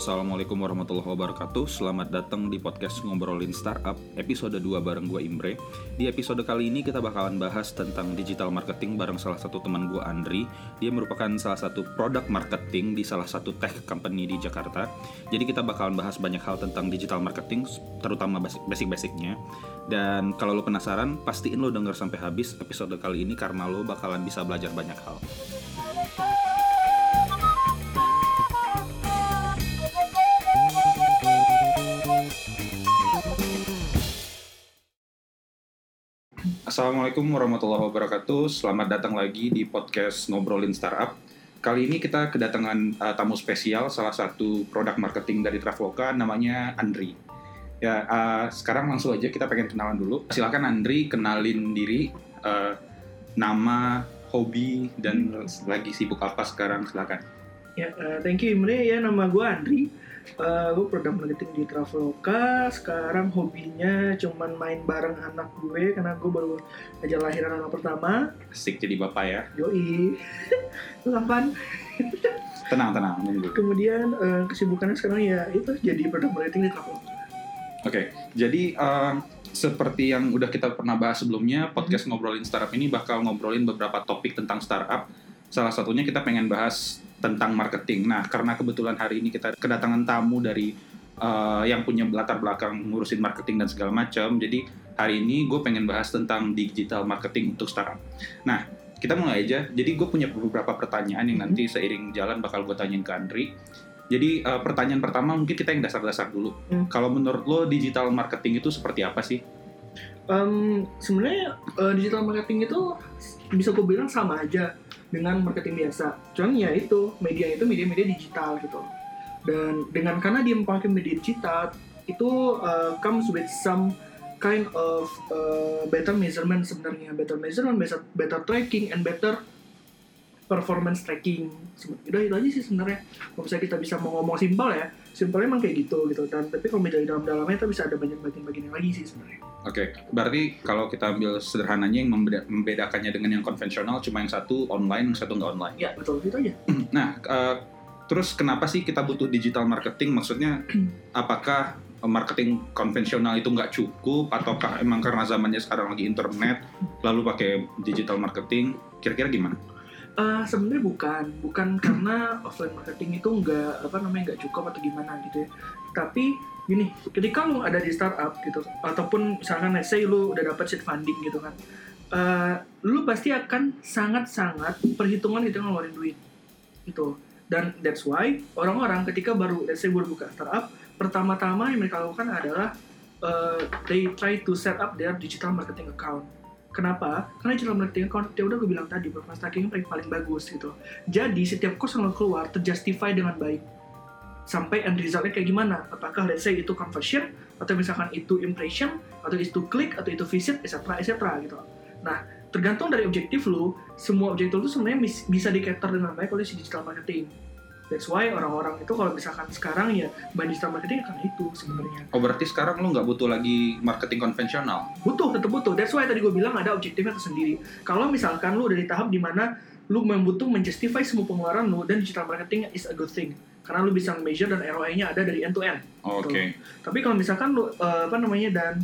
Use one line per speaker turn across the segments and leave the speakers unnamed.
assalamualaikum warahmatullahi wabarakatuh. Selamat datang di podcast Ngobrolin Startup Episode 2 bareng gue Imre. Di episode kali ini kita bakalan bahas tentang digital marketing bareng salah satu teman gue Andri. Dia merupakan salah satu produk marketing di salah satu tech company di Jakarta. Jadi kita bakalan bahas banyak hal tentang digital marketing Terutama basic-basicnya. Dan kalau lo penasaran, pastiin lo denger sampai habis episode kali ini Karena lo bakalan bisa belajar banyak hal Assalamualaikum warahmatullahi wabarakatuh. Selamat datang lagi di podcast Ngobrolin Startup. Kali ini kita kedatangan uh, tamu spesial, salah satu produk marketing dari Traveloka, namanya Andri. Ya, uh, sekarang langsung aja kita pengen kenalan dulu. Silakan Andri kenalin diri, uh, nama, hobi, dan lagi sibuk apa sekarang. Silakan.
Ya, uh, thank you Imre. Ya, nama gue Andri uh, gue produk marketing di Traveloka sekarang hobinya cuman main bareng anak gue karena gue baru aja lahiran anak pertama.
Asik jadi bapak ya.
Yoi. Lu kapan
tenang tenang nunggu
kemudian uh, kesibukannya sekarang ya itu jadi produk marketing di Traveloka.
Oke okay, jadi uh, seperti yang udah kita pernah bahas sebelumnya podcast hmm. ngobrolin startup ini bakal ngobrolin beberapa topik tentang startup. Salah satunya kita pengen bahas tentang marketing. Nah, karena kebetulan hari ini kita kedatangan tamu dari uh, yang punya latar belakang ngurusin marketing dan segala macam, jadi hari ini gue pengen bahas tentang digital marketing untuk startup. Nah, kita mulai aja. Jadi gue punya beberapa pertanyaan yang nanti mm-hmm. seiring jalan bakal gue tanyain ke Andri. Jadi uh, pertanyaan pertama mungkin kita yang dasar-dasar dulu. Hmm. Kalau menurut lo digital marketing itu seperti apa sih?
Um, Sebenarnya uh, digital marketing itu bisa gue bilang sama aja dengan marketing biasa. Cuman ya itu media itu media-media digital gitu. Dan dengan karena dia memakai media digital itu uh, comes with some kind of uh, better measurement sebenarnya, better measurement, better, better tracking and better performance tracking itu itu aja sih sebenarnya kalau misalnya kita bisa mau ngomong simpel ya simpelnya emang kayak gitu gitu dan tapi kalau di dalam dalamnya itu bisa ada banyak bagian-bagian yang lagi sih sebenarnya.
Oke okay. berarti kalau kita ambil sederhananya yang membedakannya dengan yang konvensional cuma yang satu online yang satu nggak online?
Ya betul. Itu aja.
Nah uh, terus kenapa sih kita butuh digital marketing? Maksudnya apakah marketing konvensional itu nggak cukup? Ataukah emang karena zamannya sekarang lagi internet lalu pakai digital marketing? Kira-kira gimana
Uh, sebenarnya bukan, bukan karena offline marketing itu nggak apa namanya nggak cukup atau gimana gitu ya. Tapi gini, ketika lu ada di startup gitu, ataupun misalkan let's say lu udah dapat seed funding gitu kan, uh, lu pasti akan sangat-sangat perhitungan itu ngeluarin duit gitu. Dan that's why orang-orang ketika baru let's say baru buka startup, pertama-tama yang mereka lakukan adalah uh, they try to set up their digital marketing account Kenapa? Karena digital marketing account, ya udah gue bilang tadi, performance trackingnya paling, paling bagus gitu. Jadi setiap cost yang lo keluar terjustify dengan baik. Sampai end resultnya kayak gimana? Apakah let's say itu conversion, atau misalkan itu impression, atau itu click, atau itu visit, etc. etc. gitu. Nah, tergantung dari objektif lo, semua objektif lo sebenarnya bisa di cater dengan baik oleh si digital marketing That's why orang-orang itu kalau misalkan sekarang ya main digital marketing karena itu sebenarnya.
Oh berarti sekarang lu nggak butuh lagi marketing konvensional?
Butuh, tetap butuh. That's why tadi gue bilang ada objektifnya tersendiri. Kalau misalkan lu udah di tahap di mana lu membutuh menjustify semua pengeluaran lu dan digital marketing is a good thing karena lu bisa measure dan ROI-nya ada dari end to end.
Oh, Oke. Okay.
Tapi kalau misalkan lu uh, apa namanya dan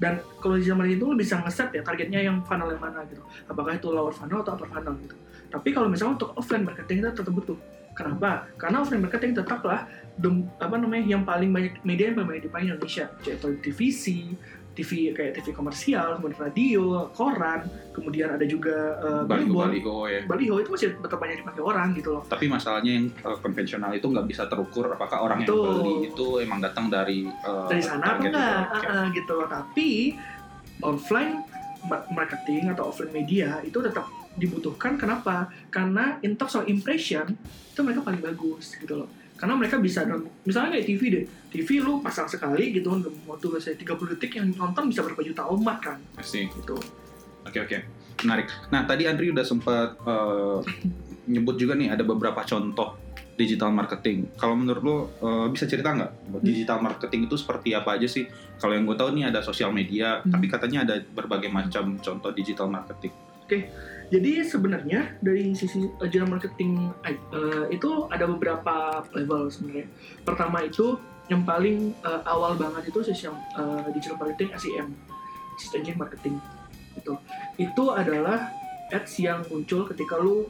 dan kalau digital marketing itu lu bisa ngeset ya targetnya yang funnel yang mana gitu. Apakah itu lower funnel atau upper funnel gitu. Tapi kalau misalnya untuk offline marketing itu tetap butuh Kenapa? Karena offline marketing tetaplah dom, apa namanya yang paling banyak media yang paling banyak dipakai di Indonesia, yaitu TVC, TV kayak TV komersial, kemudian radio, koran, kemudian ada juga uh,
baliho, baliho ya.
Baliho itu masih tetap banyak dipakai orang gitu loh.
Tapi masalahnya yang uh, konvensional itu nggak bisa terukur apakah orang itu. yang beli itu emang datang dari
uh, dari sana apa enggak uh, gitu loh. Tapi offline marketing atau offline media itu tetap dibutuhkan kenapa? Karena in terms of impression itu mereka paling bagus gitu loh. Karena mereka bisa misalnya kayak TV deh, TV lu pasang sekali gitu kan waktu saya 30 detik yang nonton bisa berapa juta umat kan.
Pasti. Gitu. Oke oke, menarik. Nah tadi Andri udah sempat uh, nyebut juga nih ada beberapa contoh digital marketing. Kalau menurut lo uh, bisa cerita nggak hmm. digital marketing itu seperti apa aja sih? Kalau yang gue tahu nih ada sosial media, hmm. tapi katanya ada berbagai macam contoh digital marketing.
Oke, jadi sebenarnya dari sisi uh, digital marketing uh, itu ada beberapa level sebenarnya. Pertama itu yang paling uh, awal banget itu sisi yang uh, digital marketing SEM, search engine marketing. Itu itu adalah ads yang muncul ketika lu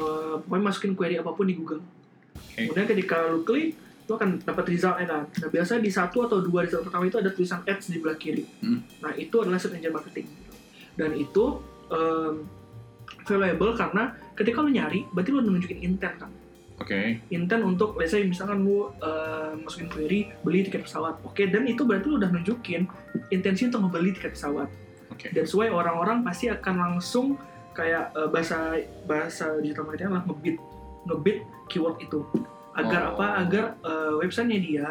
uh, masukin query apa pun di Google.
Oke.
Kemudian ketika lu klik, lu akan dapat resultnya kan. Nah biasanya di satu atau dua result pertama itu ada tulisan ads di belah kiri.
Hmm.
Nah itu adalah search engine marketing. Dan itu um, valuable karena ketika lu nyari, berarti lu udah nunjukin intent kan.
Oke.
Intent untuk, let's say misalkan lu uh, masukin query beli tiket pesawat. Oke, dan itu berarti lu udah nunjukin intensi untuk membeli tiket pesawat.
Oke.
Dan sesuai orang-orang pasti akan langsung kayak uh, bahasa bahasa digital marketing adalah ngebit ngebit keyword itu agar
Oh.
apa agar uh, websitenya dia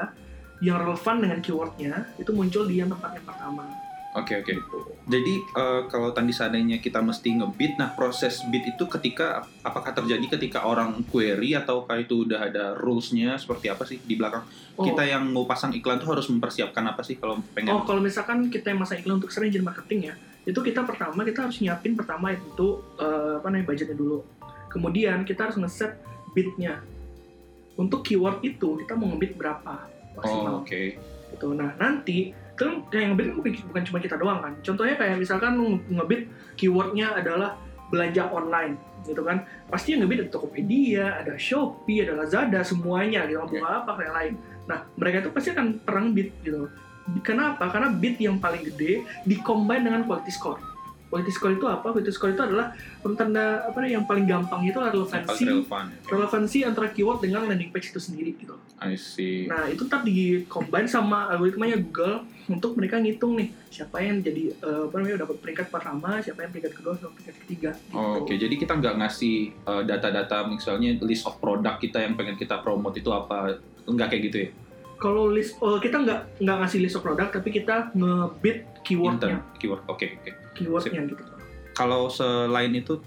yang relevan dengan keywordnya itu muncul di yang tempat yang pertama
Oke oke. Jadi eh, kalau tadi seandainya kita mesti ngebit, nah proses bid itu ketika apakah terjadi ketika orang query ataukah itu udah ada rules-nya seperti apa sih di belakang?
Oh.
Kita yang mau pasang iklan tuh harus mempersiapkan apa sih kalau pengen?
Oh, kalau misalkan kita yang masa iklan untuk search engine marketing ya, itu kita pertama kita harus nyiapin pertama itu eh, apa namanya budgetnya dulu. Kemudian kita harus ngeset bidnya. Untuk keyword itu kita mau ngebit berapa
Oh,
maksimal.
oke.
Gitu. Nah nanti kan yang ngebit kan bukan, cuma kita doang kan. Contohnya kayak misalkan ngebit keywordnya adalah belanja online gitu kan. Pasti yang ngebit ada Tokopedia, ada Shopee, ada Lazada, semuanya gitu.
Oke.
Bukan apa kayak lain. Nah mereka itu pasti akan perang bid gitu. Kenapa? Karena bid yang paling gede dikombin dengan quality score. Quality score itu apa? Quality score itu adalah tanda apa yang paling gampang itu adalah relevansi
relevan. Oke.
relevansi antara keyword dengan landing page itu sendiri gitu.
I see.
Nah itu ntar di combine sama algoritmanya Google untuk mereka ngitung nih siapa yang jadi eh, apa namanya dapat peringkat pertama, siapa yang peringkat kedua, siapa yang peringkat ketiga. Gitu.
Oh, Oke, jadi kita nggak ngasih uh, data-data misalnya list of produk kita yang pengen kita promote itu apa? Nggak kayak gitu ya?
Kalau list, oh, kita nggak nggak ngasih list of produk, tapi kita ngebit keywordnya,
keyword. Oke, oke.
Keywordnya gitu.
Kalau selain itu,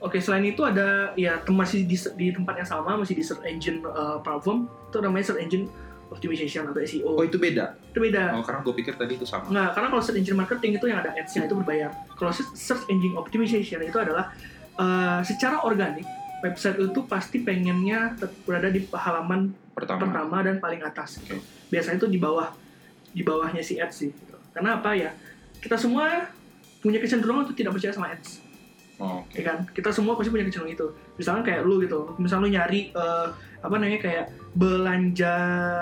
Oke, selain itu ada ya masih di, di tempat yang sama, masih di search engine eh, platform, itu namanya search engine optimization atau SEO.
oh itu beda.
Itu beda.
Oh, karena gue pikir tadi itu sama.
Nggak, karena kalau search engine marketing itu yang ada ads-nya itu berbayar. Kalau se- search engine optimization itu adalah eh, secara organik website itu pasti pengennya berada di halaman
Pertama.
pertama dan paling atas.
Oke.
Biasanya itu di bawah di bawahnya si ads sih. gitu. Karena apa ya? Kita semua punya kecenderungan untuk tidak percaya sama ads,
Oh, Oke.
ya kan? Kita semua pasti punya kecenderungan itu. Misalkan kayak lu gitu, misal lu nyari eh, apa namanya kayak belanja,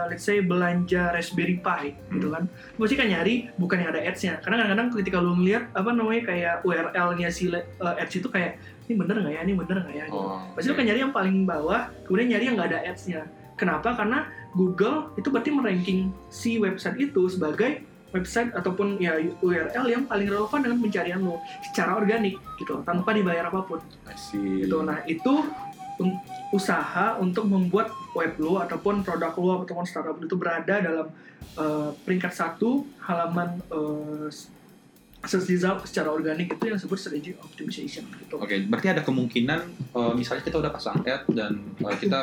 let's say belanja Raspberry Pi, gitu kan? Lu pasti kan nyari bukan yang ada ads-nya. Karena kadang-kadang ketika lu ngeliat apa namanya kayak URL-nya si eh, ads itu kayak ini bener nggak ya, ini bener nggak ya? Gitu.
Oh,
Pasti lu kan nyari yang paling bawah, kemudian nyari yang nggak ada ads-nya. Kenapa? Karena Google itu berarti meranking si website itu sebagai website ataupun ya URL yang paling relevan dengan pencarian lo secara organik gitu tanpa dibayar apa
pun. See.
gitu. Nah itu usaha untuk membuat web lo ataupun produk lo ataupun startup lo itu berada dalam eh, peringkat satu halaman eh, search result secara organik itu yang disebut strategy optimization gitu.
Oke, berarti ada kemungkinan eh, misalnya kita udah pasang ad dan eh, kita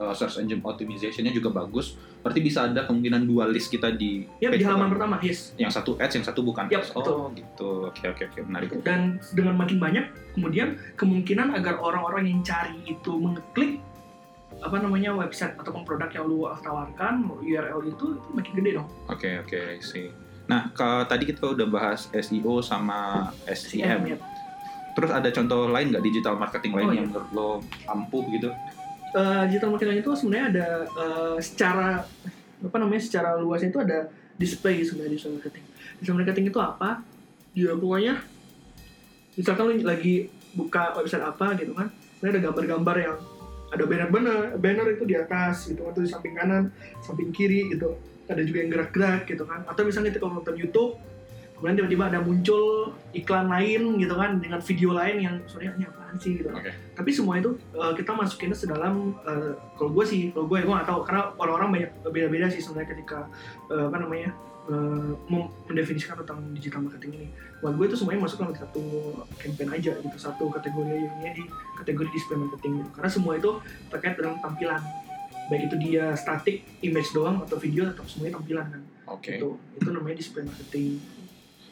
eh, search engine optimization-nya juga bagus, berarti bisa ada kemungkinan dua list kita di
ya
page
di halaman
pertama.
pertama yes
Yang satu ads, yang satu bukan ads.
betul.
Oh, gitu. Oke, oke, oke, menarik.
dan dengan makin banyak kemudian kemungkinan agar orang-orang yang cari itu mengeklik apa namanya website ataupun produk yang lu tawarkan URL itu itu makin gede dong
Oke, oke, see. Nah, ke, tadi kita udah bahas SEO sama SEM.
ya.
Terus ada contoh lain nggak digital marketing lain
Oh,
yang menurut lo ampuh gitu?
Eh, digital marketing itu sebenarnya ada eh, secara apa namanya secara luasnya itu ada display sebenarnya digital marketing. Digital marketing itu apa? Dia pokoknya misalkan lu lagi buka website apa gitu kan ini ada gambar-gambar yang ada banner-banner banner itu di atas gitu atau di samping kanan samping kiri gitu. Ada juga yang gerak-gerak gitu kan. Atau misalnya kita kalau nonton YouTube kemudian tiba-tiba ada muncul iklan lain gitu kan dengan video lain yang sebenarnya ini apaan sih? gitu.
Oke.
tapi semua itu uh, kita masukinnya sedalam uh, kalau gue sih kalau gue gue nggak tahu karena orang-orang banyak beda-beda sih sebenarnya ketika uh, apa namanya uh, mendefinisikan tentang digital marketing ini. Buat gue itu semuanya masuk dalam satu campaign aja gitu satu kategori yang di kategori display marketing gitu. Karena semua itu terkait dengan tampilan. Baik itu dia static image doang atau video atau semuanya tampilan kan.
Oke.
itu itu namanya display marketing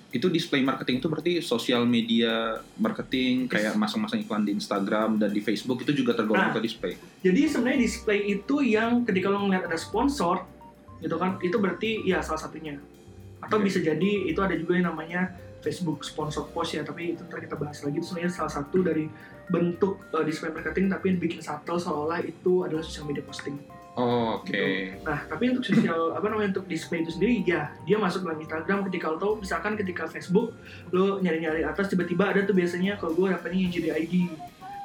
itu display marketing itu berarti sosial media marketing kayak masang-masang iklan di Instagram dan di Facebook itu juga tergolong
Nah.
ke display.
Jadi sebenarnya display itu yang ketika lo ngeliat ada sponsor, gitu kan, itu berarti ya salah satunya. Atau
Oke.
bisa jadi itu ada juga yang namanya Facebook sponsor post ya, tapi itu ntar kita bahas lagi. Itu sebenarnya salah satu dari bentuk uh, display marketing, tapi yang bikin subtle seolah-olah itu adalah social media posting.
Oh, oke.
Nah, tapi untuk sosial apa namanya untuk display itu sendiri ya dia masuk dalam Instagram. Ketika lo tahu misalkan ketika Facebook lo nyari-nyari atas tiba-tiba ada tuh biasanya kalau gue dapetnya yang jadi ID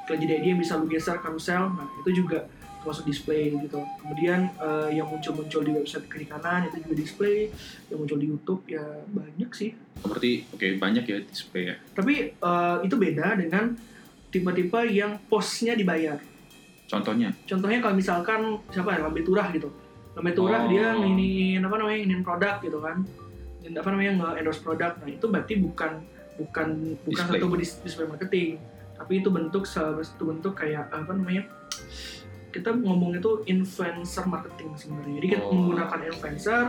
kalau jadi ID yang bisa lo geser carousel nah itu juga termasuk display gitu. Kemudian eh, yang muncul-muncul di website kiri kanan itu juga display. Yang muncul di YouTube ya banyak sih.
Oh, berarti oke banyak ya display ya.
tapi eh, itu beda dengan tipe-tipe yang postnya dibayar
Contohnya.
contohnya kalau misalkan siapa ya Lambe Turah gitu Lambe Turah
Oh.
dia nginin apa namanya nginin produk gitu kan Nginin apa namanya nge endorse produk nah itu berarti bukan bukan bukan
Display.
satu dis- display marketing tapi itu bentuk salah satu bentuk kayak apa namanya kita ngomong itu influencer marketing sebenarnya jadi kita
Oh.
menggunakan influencer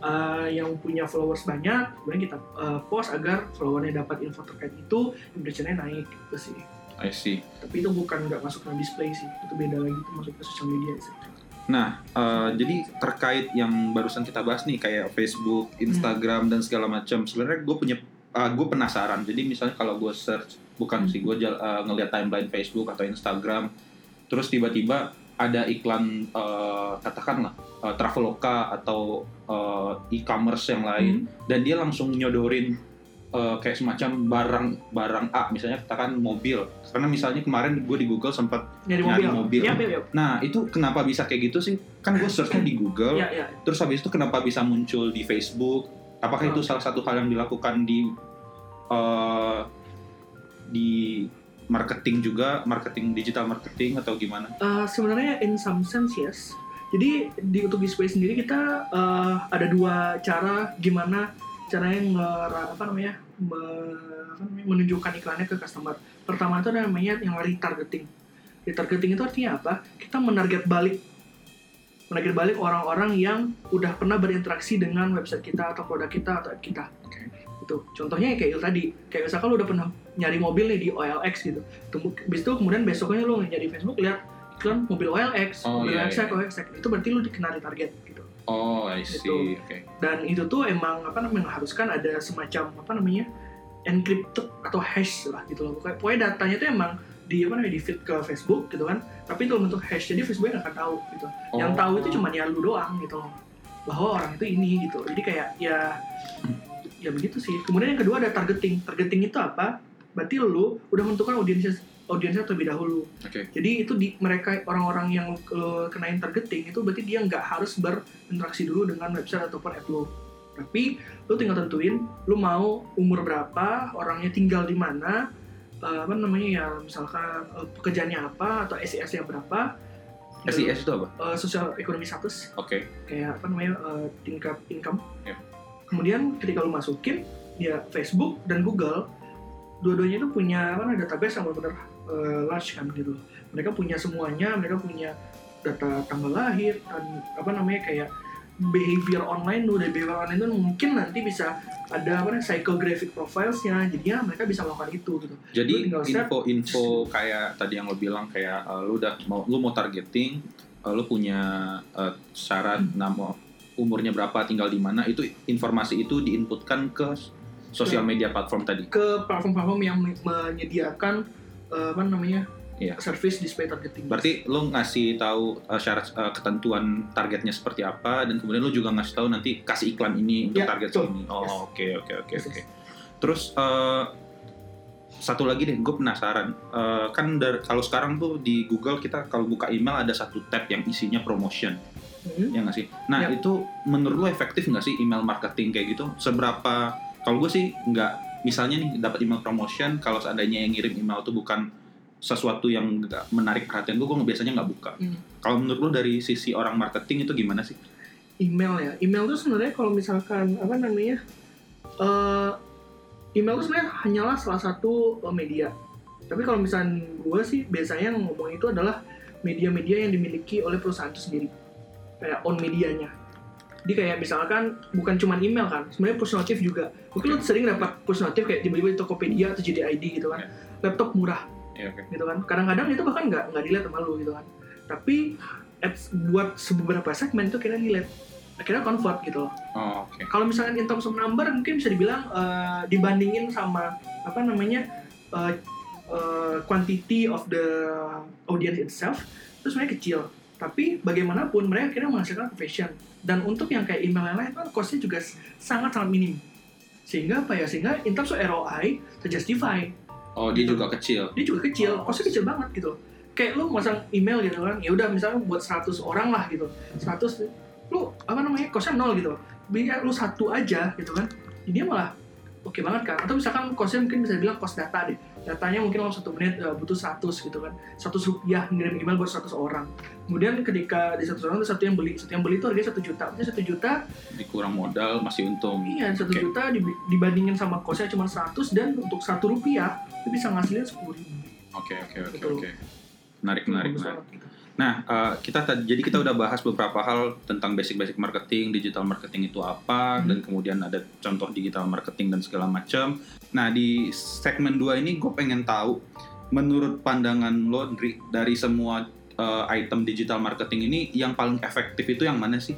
uh, yang punya followers banyak kemudian kita uh, post agar followernya dapat info terkait itu impressionnya naik gitu sih
I see.
tapi itu bukan nggak masuk ke display sih itu beda lagi itu masuk ke social media sih
Nah, eh, jadi terkait yang barusan kita bahas nih kayak Facebook, Instagram dan segala macam. Sebenarnya gue punya eh, gue penasaran. Jadi misalnya kalau gue search bukan
Hmm.
sih gue eh, ngeliat timeline Facebook atau Instagram, terus tiba-tiba ada iklan eh, katakanlah eh, Traveloka atau eh, e-commerce yang lain dan dia langsung nyodorin eh, kayak semacam barang barang A misalnya katakan mobil karena misalnya kemarin gue di Google sempat
nyari mobil.
mobil.
Iya, iya.
nah itu kenapa bisa kayak gitu sih kan gue searchnya di Google
Iya, iya.
terus habis itu kenapa bisa muncul di Facebook apakah itu
Oh.
salah satu hal yang dilakukan di eh, di marketing juga marketing digital marketing atau gimana
Eh, sebenarnya in some sense yes. Jadi di untuk display sendiri kita eh, ada dua cara gimana caranya ngera- apa namanya me- apa namanya, menunjukkan iklannya ke customer. Pertama itu ada namanya yang retargeting. Retargeting itu artinya apa? Kita menarget balik menarget balik orang-orang yang udah pernah berinteraksi dengan website kita atau produk kita atau app kita.
Oke.
Itu contohnya kayak itu tadi. Kayak misalkan lu udah pernah nyari mobil nih di OLX gitu. Temu- Habis itu kemudian besoknya lu nyari Facebook lihat iklan mobil OLX,
Oh,
mobil
iya,
OLX,
iya.
OLX, itu berarti lu dikenali target gitu.
Oh I see
Gitu.
oke
Dan itu tuh emang apa namanya mengharuskan ada semacam apa namanya encrypted atau hash lah gitu loh. Pokoknya, pokoknya datanya tuh emang di apa namanya di feed ke Facebook gitu kan. Tapi itu bentuk hash jadi Facebook nggak akan tahu gitu. Yang
Oh.
tahu itu cuma ya lu doang gitu loh. Bahwa orang itu ini gitu. Jadi kayak ya ya begitu sih. Kemudian yang kedua ada targeting. Targeting itu apa? Berarti lu udah menentukan audiensnya audiensnya terlebih dahulu.
oke
Jadi itu di mereka orang-orang yang lo kenain targeting itu berarti dia nggak harus berinteraksi dulu dengan website ataupun app lo. Tapi lo tinggal tentuin lo mau umur berapa, orangnya tinggal di mana, eh, apa namanya ya misalkan eh, pekerjaannya apa atau SES nya berapa,
SIS itu apa
eh, sosial ekonomi status
oke
kayak apa namanya eh, tingkat income.
Ya.
Kemudian ketika lo masukin ya Facebook dan Google dua-duanya itu punya apa database yang benar-benar eh, large kan gitu. Mereka punya semuanya, mereka punya data tanggal lahir dan apa namanya kayak behavior online lo dari behavior online itu mungkin nanti bisa ada apa namanya psychographic profilesnya jadinya mereka bisa melakukan itu gitu
Jadi info-info kayak tadi yang lo bilang kayak uh, lu udah mau lu mau targeting, uh, lu punya uh, syarat
Hmm.
nama umurnya berapa, tinggal di mana, itu informasi itu diinputkan ke sosial media platform tadi.
ke platform-platform yang men- menyediakan eh, apa namanya
Iya.
service display targeting
Berarti lu ngasih tahu uh, syarat uh, ketentuan targetnya seperti apa dan kemudian lu juga ngasih tahu nanti kasih iklan ini untuk
Ya,
target
betul.
ini. Oh, oke oke oke oke. Terus uh, satu lagi deh, gue penasaran. Uh, kan dari, kalau sekarang tuh di Google kita kalau buka email ada satu tab yang isinya promotion,
Hmm.
ya nggak sih? Nah
Ya.
itu menurut lo efektif nggak sih email marketing kayak gitu? Seberapa? Kalau gue sih nggak. Misalnya nih dapat email promotion, kalau seandainya yang ngirim email tuh bukan sesuatu yang nggak menarik perhatian gue, gue biasanya nggak buka.
Hmm.
Kalau menurut lo dari sisi orang marketing itu gimana sih?
email ya email tuh sebenarnya kalau misalkan apa namanya eh email tuh sebenarnya hanyalah salah satu eh, media tapi kalau misalnya gue sih biasanya yang ngomong itu adalah media-media yang dimiliki oleh perusahaan itu sendiri kayak on medianya Jadi kayak misalkan bukan cuma email kan, sebenarnya push notif juga. Mungkin lu sering dapat push notif kayak tiba-tiba di Tokopedia atau JDID gitu kan.
Ya.
Laptop murah
Iya, oke.
gitu kan. Kadang-kadang itu bahkan nggak nggak dilihat sama lu gitu kan. Tapi apps buat beberapa segmen itu kira dilihat. Akhirnya convert gitu loh.
Oh, oke.
Kalau misalkan in terms of number mungkin bisa dibilang eh, dibandingin sama apa namanya eh, eh, quantity of the audience itself itu sebenarnya kecil. Tapi bagaimanapun mereka akhirnya menghasilkan conversion. Dan untuk yang kayak email lain kan costnya juga sangat sangat minim. Sehingga apa ya? Sehingga in terms of ROI terjustify.
Oh, dia juga kecil.
Dia juga kecil,
Oh.
costnya kecil banget gitu. Kayak lu masang email gitu kan, ya udah misalnya buat 100 orang lah gitu. 100 lu apa namanya? Costnya nol gitu. Biar lu satu aja gitu kan. Dia malah oke banget kan. Atau misalkan costnya mungkin bisa bilang cost data deh. Datanya mungkin dalam satu menit eh, butuh 100 gitu kan. 100 rupiah ngirim email buat 100 orang. Kemudian ketika di 100 orang itu satu yang beli. Satu yang beli itu harganya 1 juta. Berarti 1 juta
Dikurang modal masih untung.
Iya, satu
Oke.
juta dibandingin sama kosnya cuma 100 dan untuk satu rupiah itu bisa ngasilin sepuluh ribu.
Oke, oke, oke,
Betul.
oke. Menarik, menarik,
Bagus
menarik. Nah, eh, kita tadi jadi kita udah bahas beberapa hal tentang basic-basic marketing, digital marketing itu apa,
Hmm.
dan kemudian ada contoh digital marketing dan segala macam. Nah, di segmen 2 ini gue pengen tahu menurut pandangan lo dari semua eh, item digital marketing ini yang paling efektif itu yang mana sih?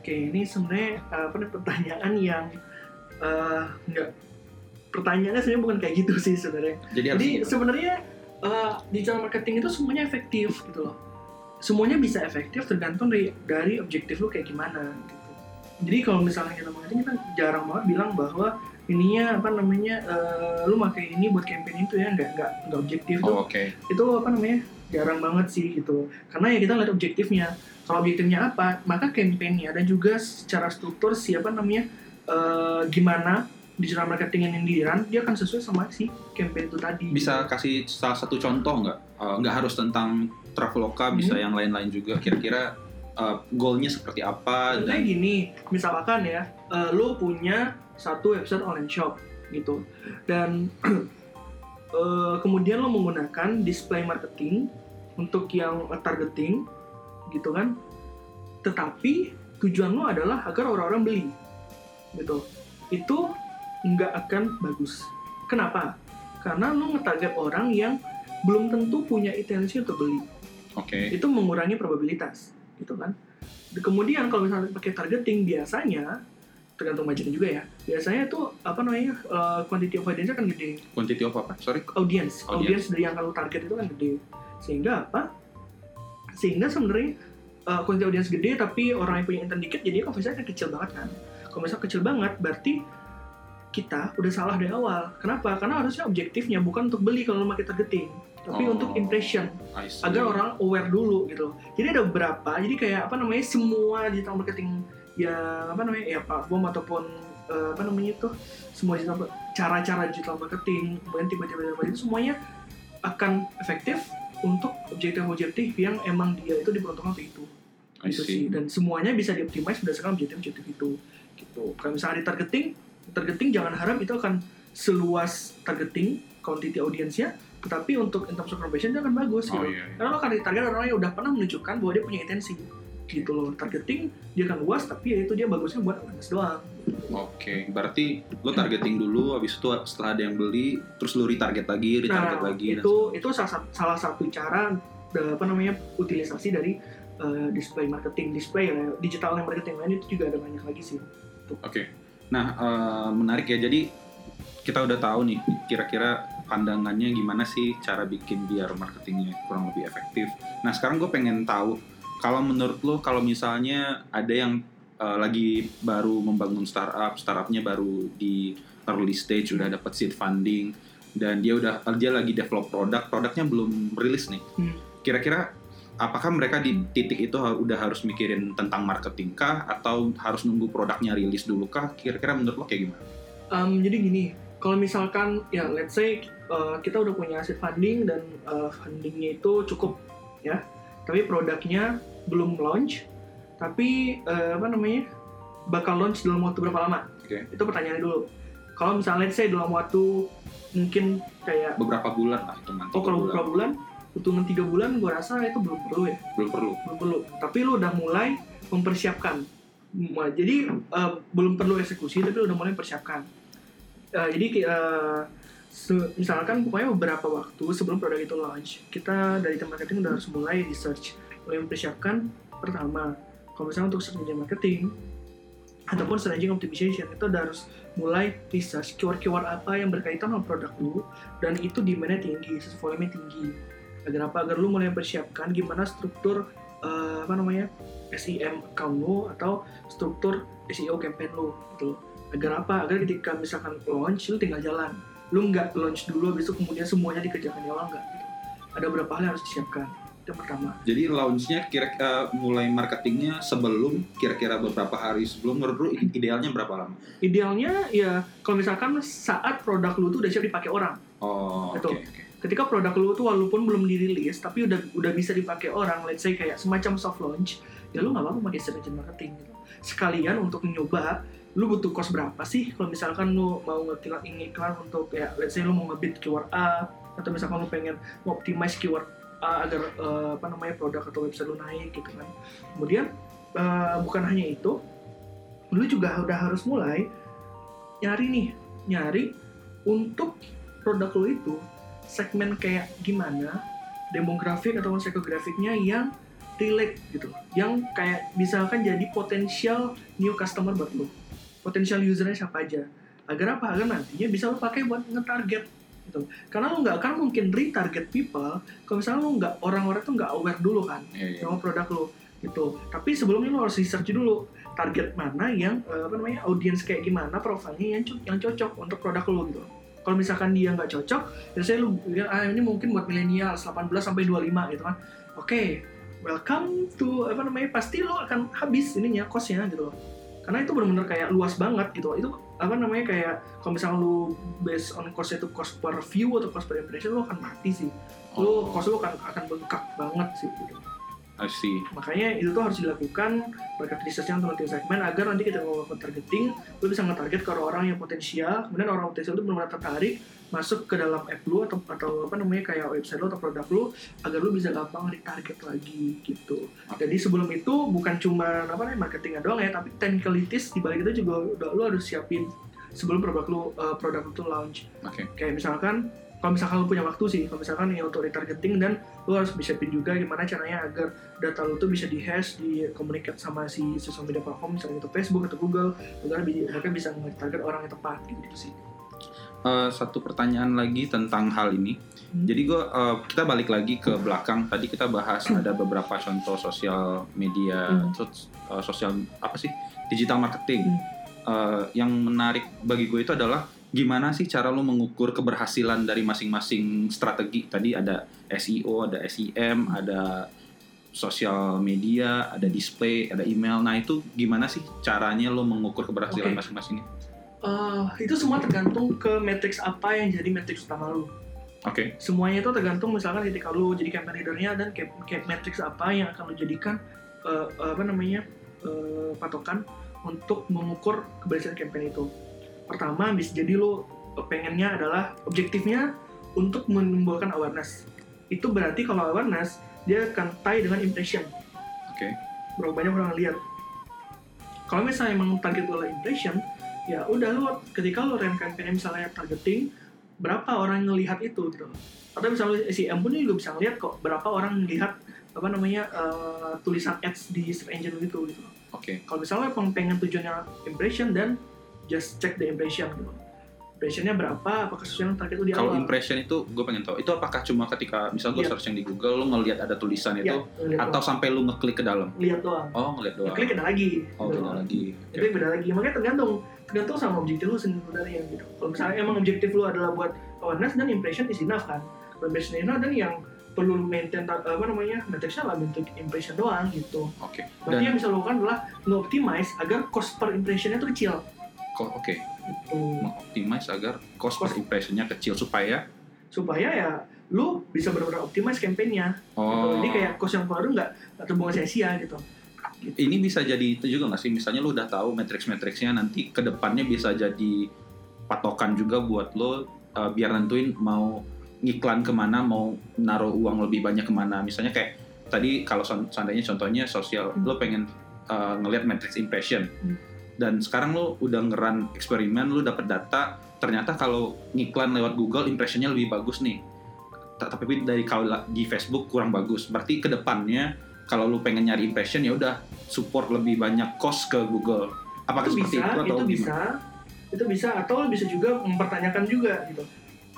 Oke, ini sebenarnya uh, apa nih, pertanyaan yang uh, nggak pertanyaannya sebenarnya bukan kayak gitu sih sebenarnya.
Jadi
Jadi sebenarnya uh, digital marketing itu semuanya efektif gitu loh. Semuanya bisa efektif tergantung dari dari objektif lu kayak gimana. Gitu. Jadi kalau misalnya kita marketing kita jarang banget bilang bahwa ininya apa namanya uh, lu pakai ini buat campaign itu ya nggak nggak nggak objektif tuh
Oh, oke.
itu apa namanya jarang banget sih gitu karena ya kita lihat objektifnya kalau objektifnya apa maka campaignnya dan juga secara struktur siapa namanya eh, gimana digital marketing yang dirun dia akan sesuai sama si campaign itu tadi
Bisa kasih salah satu contoh nggak? Eh, nggak harus tentang Traveloka, bisa
Hmm.
yang lain-lain juga. Kira-kira eh, goalnya seperti apa?
Contohnya
Dan,
gini, misalkan ya, eh, lu punya satu website online shop gitu, dan eh, kemudian lo menggunakan display marketing untuk yang targeting, gitu kan? Tetapi tujuan lo adalah agar orang-orang beli, gitu. Itu nggak akan bagus. Kenapa? Karena lo ngetarget orang yang belum tentu punya intensi untuk beli
Oke.
itu mengurangi probabilitas gitu kan kemudian kalau misalnya pakai targeting biasanya tergantung budgetnya juga ya biasanya tuh apa namanya uh, quantity of audience kan gede
Quantity of apa? Sorry.
audience
Audience.
audience dari yang kalau target itu kan gede sehingga apa sehingga sebenarnya uh, quantity audience gede tapi orang yang punya intent dikit jadi conversion kan kecil banget kan kalau misalnya kecil banget berarti kita udah salah dari awal kenapa karena harusnya objektifnya bukan untuk beli kalau lo pakai targeting tapi
Oh.
untuk impression agar orang aware dulu gitu. Jadi ada beberapa, jadi kayak apa namanya semua digital marketing ya apa namanya ya platform ataupun eh, apa namanya itu semua digital cara-cara digital marketing kemudian tiba-tiba itu semuanya akan efektif untuk objektif-objektif yang emang dia itu diperuntukkan untuk itu. Gitu sih. Dan semuanya bisa dioptimize berdasarkan objektif-objektif itu. Gitu. Kalau misalnya di targeting, targeting jangan harap itu akan seluas targeting quantity audience-nya, tetapi untuk in terms of conversion itu akan bagus
Oh
gitu.
iya. iya.
Karena lo akan ditarget orang yang udah pernah menunjukkan bahwa dia punya intensi gitu loh targeting dia akan luas tapi ya itu dia bagusnya buat awareness doang
Oke, berarti lo targeting dulu, habis itu setelah ada yang beli, terus lo retarget lagi, retarget
nah
lagi. dan
itu itu salah, sat- salah satu cara eh, apa namanya utilisasi dari eh, display marketing display ya, digital marketing lain itu juga ada banyak lagi sih
Oke. Nah, eh, menarik ya. Jadi kita udah tahu nih kira-kira pandangannya gimana sih cara bikin biar marketingnya kurang lebih efektif. Nah, sekarang gue pengen tahu kalau menurut lo kalau misalnya ada yang eh, lagi baru membangun startup, startupnya baru di early stage udah dapat seed funding dan dia udah dia lagi develop produk, produknya belum rilis nih.
Hmm.
Apakah mereka di titik itu udah harus mikirin tentang marketing kah atau harus nunggu produknya rilis dulu kah? Kira-kira menurut lo kayak gimana?
Em, jadi gini kalau misalkan ya let's say uh, kita udah punya seed funding dan uh, fundingnya itu cukup ya tapi produknya belum launch tapi uh, apa namanya bakal launch dalam waktu berapa lama
Oke.
itu pertanyaannya dulu kalau misalnya let's say dalam waktu mungkin kayak
Beberapa bulan lah itu nanti.
oh kalau beberapa bulan hitungan tiga bulan gue rasa itu belum perlu ya.
Belum perlu.
belum perlu. Tapi lu udah mulai mempersiapkan. Jadi eh, belum perlu eksekusi tapi udah mulai persiapkan. Eh, jadi se- misalkan pokoknya beberapa waktu sebelum produk itu launch kita dari tim marketing udah harus mulai research. Mulai mempersiapkan pertama kalau misalnya untuk strategi marketing ataupun strategi optimization itu udah harus mulai research keyword-keyword apa yang berkaitan sama produk lu dan itu demandnya tinggi, volume tinggi agar apa agar lu mulai mempersiapkan gimana struktur eh, apa namanya SEM account lu atau struktur SEO campaign lu gitu agar apa agar ketika misalkan launch lu tinggal jalan lu nggak launch dulu habis itu kemudian semuanya dikerjakan di awal nggak gitu ada beberapa hal yang harus disiapkan itu yang pertama
Jadi launchnya kira-kira mulai marketingnya sebelum kira-kira beberapa hari sebelum menurut lu idealnya berapa lama?
idealnya ya kalau misalkan saat produk lu tuh udah siap dipakai orang
Oh, oke.
Betul.
oke.
Ketika produk lu tuh walaupun belum dirilis tapi udah udah bisa dipakai orang let's say kayak semacam soft launch ya lu nggak apa-apa pakai strategi marketing gitu. Sekalian untuk nyoba lu butuh cost berapa sih? Kalau misalkan lu mau ngiklan iklan untuk ya let's say lu mau ngebit keyword A atau misalkan lu pengen optimize keyword A agar eh, apa namanya produk atau website lu naik gitu kan. Kemudian eh, bukan hanya itu lu juga udah harus mulai nyari nih nyari untuk produk lu itu segmen kayak gimana demografik ataupun psikografiknya yang relate gitu. Yang kayak misalkan jadi potensial new customer buat lu. Potensial usernya siapa aja. Agar apa? Agar nantinya bisa lu pakai buat nge-target gitu. Karena lu nggak akan mungkin retarget people kalau misalnya lu nggak orang-orang tuh nggak aware dulu kan
Iya, iya.
sama produk lu gitu. Tapi sebelumnya lu harus research dulu target mana yang eh, apa namanya audiens kayak gimana profilnya yang yang cocok untuk produk lu gitu kalau misalkan dia nggak cocok ya saya lu bilang ah ini mungkin buat milenial 18 sampai 25 gitu kan. Oke welcome to apa namanya pasti lu akan habis ininya costnya gitu loh. Karena itu benar-benar kayak luas banget gitu itu apa namanya kayak kalau misalnya lu based on cost itu cost per view atau cost per impression lu akan mati sih. Lu
Oh,
cost lu akan akan bengkak banget sih gitu
I see.
makanya itu tuh harus dilakukan market research yang teman segmen agar nanti kita melakukan targeting lu bisa nge-target ke orang-orang yang potensial kemudian orang potensial itu benar-benar tertarik masuk ke dalam app lu atau atau apa namanya kayak website lu atau produk lu agar lu bisa gampang retarget lagi gitu jadi sebelum itu bukan cuma apa namanya marketingnya doang ya tapi technicalities di balik itu juga udah lu harus siapin sebelum produk lu eh, produk tuh launch
Oke.
kayak misalkan kalau misalkan lu punya waktu sih kalau misalkan yang untuk retargeting dan lu harus bisa pin juga gimana caranya agar data lu tuh bisa di hash di communicate sama si social media platform misalnya itu Facebook atau Google agar mereka bisa nge-target orang yang tepat gitu, sih
Eh, satu pertanyaan lagi tentang hal ini.
Hmm.
Jadi gue kita balik lagi ke belakang. Tadi kita bahas ada beberapa contoh sosial media,
Hmm.
sos- eh, sosial apa sih digital marketing.
Hmm.
Eh, yang menarik bagi gue itu adalah gimana sih cara lo mengukur keberhasilan dari masing-masing strategi. Tadi ada SEO, ada SEM, ada sosial media, ada display, ada email. Nah itu gimana sih caranya lo mengukur keberhasilan
Oke.
masing-masing?
Eh, itu semua tergantung ke matrix apa yang jadi matrix utama lu
Oke.
semuanya itu tergantung misalkan ketika lu jadi campaign leadernya dan kayak, kayak matrix apa yang akan lu jadikan eh, apa namanya eh, patokan untuk mengukur keberhasilan campaign itu pertama bisa jadi lu pengennya adalah objektifnya untuk menimbulkan awareness. Itu berarti kalau awareness dia akan tie dengan impression.
Oke.
berapa banyak orang lihat. Kalau misalnya emang target adalah impression ya udah lu ketika lu run campaign misalnya targeting berapa orang yang ngelihat itu gitu. Atau misalnya SEM pun juga bisa ngelihat kok berapa orang ngelihat apa namanya eh, tulisan ads di search engine itu gitu.
Oke.
kalau misalnya pengen tujuannya impression dan just check the impression gitu impressionnya berapa apakah sesuai dengan target lu di
Kalau
awal
impression itu gue pengen tahu. Itu apakah cuma ketika misalnya gue
Iya.
searching di Google lo ngelihat ada tulisan itu
ya, ngelihat
atau sampai lu ngeklik ke dalam?
doang. lihat doang
Oh, ngelihat doang.
klik ada lagi
Oh,
gitu.
beda lagi.
itu beda lagi makanya tergantung tergantung sama objektif lu sebenarnya gitu kalau misalnya emang objektif lu adalah buat awareness dan impression is enough kan Kalau impression is enough dan yang perlu maintain ta- apa namanya matrixnya lah bentuk impression doang gitu
Oke.
berarti
Dan
yang bisa lo lakukan adalah nge-optimize agar cost per impressionnya tuh kecil
oke,
gitu.
mengoptimize agar cost per
Cost.
impressionnya kecil supaya
supaya ya lu bisa benar-benar optimize campaignnya gitu.
oh
jadi kayak cost yang keluar tuh nggak terbuang sia-sia gitu
ini bisa jadi itu juga nggak sih? Misalnya lu udah tahu matrix-matrixnya nanti ke depannya bisa jadi patokan juga buat lo uh, biar nentuin mau ngiklan ke mana, mau naruh uang lebih banyak ke mana. Misalnya kayak tadi kalau seandainya contohnya sosial,
Hmm.
lo pengen uh, ngelihat matrix impression.
Hmm.
Dan sekarang lo udah ngeran eksperimen, lo dapet data, ternyata kalau ngiklan lewat Google impressionnya lebih bagus nih. Ta- Tapi dari kalau la- di Facebook kurang bagus. Berarti ke depannya kalau lo pengen nyari impression ya udah support lebih banyak cost ke Google. Apakah
itu
seperti
bisa,
itu atau
itu
gimana?
bisa, itu bisa atau lo bisa juga mempertanyakan juga gitu.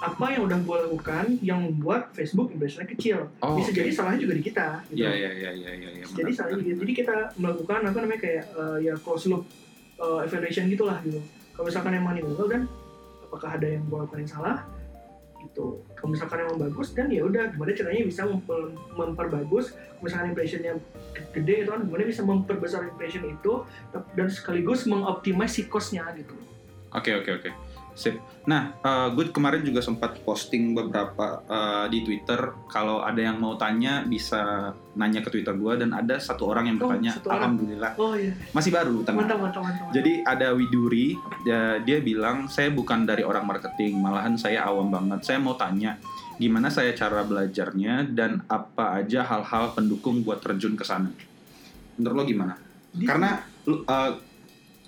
Apa yang udah gue lakukan yang membuat Facebook impressionnya kecil?
Oh,
bisa
oke.
jadi salahnya juga di kita. Gitu.
Iya iya iya iya iya. iya,
Jadi salahnya. Jadi kita melakukan apa namanya kayak eh, ya close loop eh, evaluation gitulah gitu. Kalau misalkan emang di Google dan apakah ada yang gue lakukan yang salah? Gitu. Kalau misalkan emang bagus dan ya udah gimana caranya bisa memper- memperbagus. Misalkan impressionnya gede itu kan gimana bisa memperbesar impression itu dan sekaligus mengoptimize si cost-nya gitu.
Oke oke oke. Sip. Nah, eh, gue kemarin juga sempat posting beberapa eh, di Twitter. Kalau ada yang mau tanya bisa nanya ke Twitter gue dan ada satu orang yang
Oh,
bertanya.
orang.
Alhamdulillah
Oh iya,
masih baru tenang.
mantap mantap mantap. mantap.
Jadi ada Widuri, ya, dia bilang saya bukan dari orang marketing, malahan saya awam banget. Saya mau tanya, gimana saya cara belajarnya dan apa aja hal-hal pendukung buat terjun ke sana. Menurut lo gimana?
Di-
Karena lu- uh,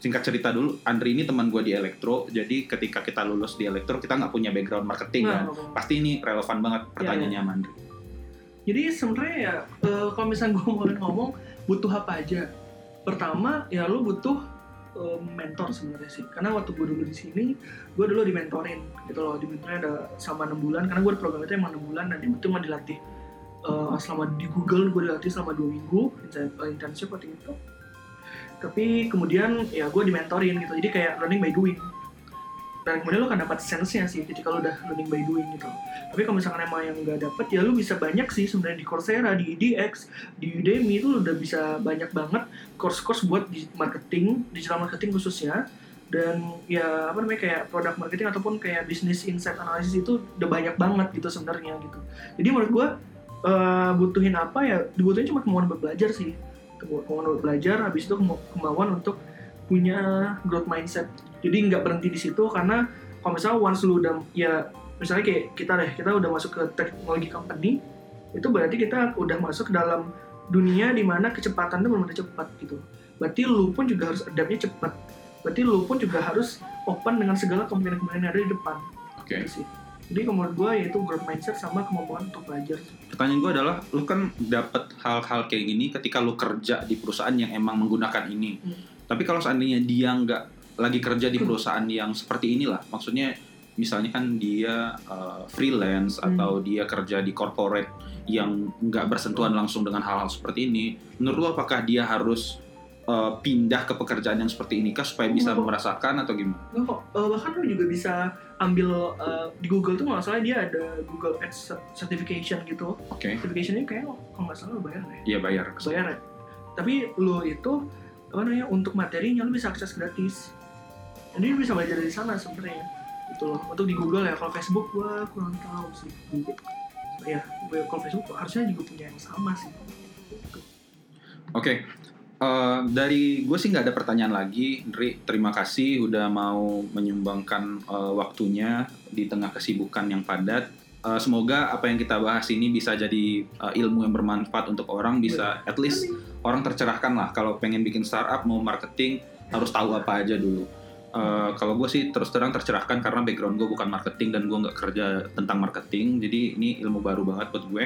singkat cerita dulu, Andri ini teman gue di elektro, jadi ketika kita lulus di elektro kita nggak punya background marketing
Nah,
kan. Pasti ini relevan banget pertanyaannya sama Andri.
Jadi sebenarnya ya eh, kalau misalnya gue mau ngomong butuh apa aja. Pertama ya lu butuh eh, mentor sebenarnya sih. Karena waktu gue dulu di sini, gue dulu dimentorin gitu loh. Dimentorin ada selama enam bulan. Karena gue di program itu emang enam bulan dan itu mah dilatih eh, selama di Google gue dilatih selama dua minggu intern- internship waktu itu. Tapi kemudian ya gue dimentorin gitu. Jadi kayak learning by doing. Dan kemudian lu kan dapat sense-nya sih ketika lu udah learning by doing gitu. Tapi kalau misalkan emang yang nggak dapet ya lu bisa banyak sih sebenarnya di Coursera, di edX, di Udemy itu lu udah bisa banyak banget course-course buat di marketing, digital marketing khususnya. Dan ya apa namanya kayak product marketing ataupun kayak business insight analysis itu udah banyak banget gitu sebenarnya gitu. Jadi menurut gua eh, butuhin apa ya? Dibutuhin cuma kemauan belajar sih. Kemauan buat belajar, habis itu kemau- kemauan untuk punya growth mindset. Jadi nggak berhenti di situ karena kalau misalnya once lu udah ya misalnya kayak kita deh kita udah masuk ke teknologi company itu berarti kita udah masuk ke dalam dunia di mana kecepatan itu benar-benar cepat gitu berarti lu pun juga harus adaptnya cepat berarti lu pun juga harus open dengan segala kemungkinan-kemungkinan yang ada di depan
Oke.
gitu sih jadi menurut gue yaitu growth mindset sama kemampuan untuk belajar
Pertanyaan gue adalah, lu kan dapat hal-hal kayak gini ketika lu kerja di perusahaan yang emang menggunakan ini.
Hmm.
Tapi kalau seandainya dia nggak lagi kerja di perusahaan yang seperti inilah, maksudnya misalnya kan dia uh, freelance
Hmm.
atau dia kerja di corporate yang nggak bersentuhan langsung dengan hal-hal seperti ini, menurut lu apakah dia harus uh, pindah ke pekerjaan yang seperti ini kah supaya bisa
Enggak kok.
merasakan atau gimana?
Nggak kok, eh, bahkan lu juga bisa ambil eh, di Google tuh nggak salah dia ada Google Ads certification gitu.
Oke,
certificationnya kayak kalau nggak salah lu bayar deh
iya bayar.
bayar ya. Tapi lo itu apa namanya untuk materinya lo bisa akses gratis. Jadi lo bisa belajar dari sana sebenarnya. Itu loh. Untuk di Google ya kalau Facebook gua kurang tahu sih. Ya gue- kalau Facebook harusnya juga punya yang sama sih.
Oke, Eh, dari gue sih nggak ada pertanyaan lagi, Ndri. Terima kasih udah mau menyumbangkan eh, waktunya di tengah kesibukan yang padat. Eh, semoga apa yang kita bahas ini bisa jadi eh, ilmu yang bermanfaat untuk orang, bisa at least orang tercerahkan lah. Kalau pengen bikin startup mau marketing harus tahu apa aja dulu. Eh, kalau gue sih terus terang tercerahkan karena background gue bukan marketing dan gue nggak kerja tentang marketing, jadi ini ilmu baru banget buat gue.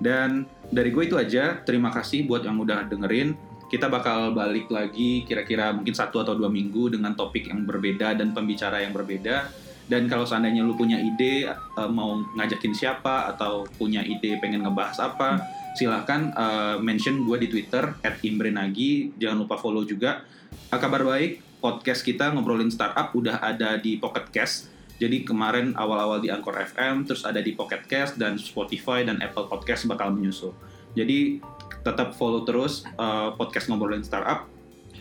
Dan dari gue itu aja. Terima kasih buat yang udah dengerin kita bakal balik lagi kira-kira mungkin satu atau dua minggu dengan topik yang berbeda dan pembicara yang berbeda. Dan kalau seandainya lu punya ide eh, mau ngajakin siapa atau punya ide pengen ngebahas apa, silahkan eh, mention gue di Twitter @imbrenagi. Jangan lupa follow juga. Kabar baik, podcast kita ngobrolin startup udah ada di Pocket Cast. Jadi kemarin awal-awal di Anchor FM, terus ada di Pocket Cast dan Spotify dan Apple Podcast bakal menyusul. Jadi tetap follow terus uh, podcast ngobrolin startup.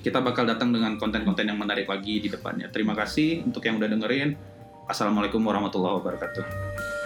Kita bakal datang dengan konten-konten yang menarik lagi di depannya. Terima kasih untuk yang udah dengerin. Assalamualaikum warahmatullahi wabarakatuh.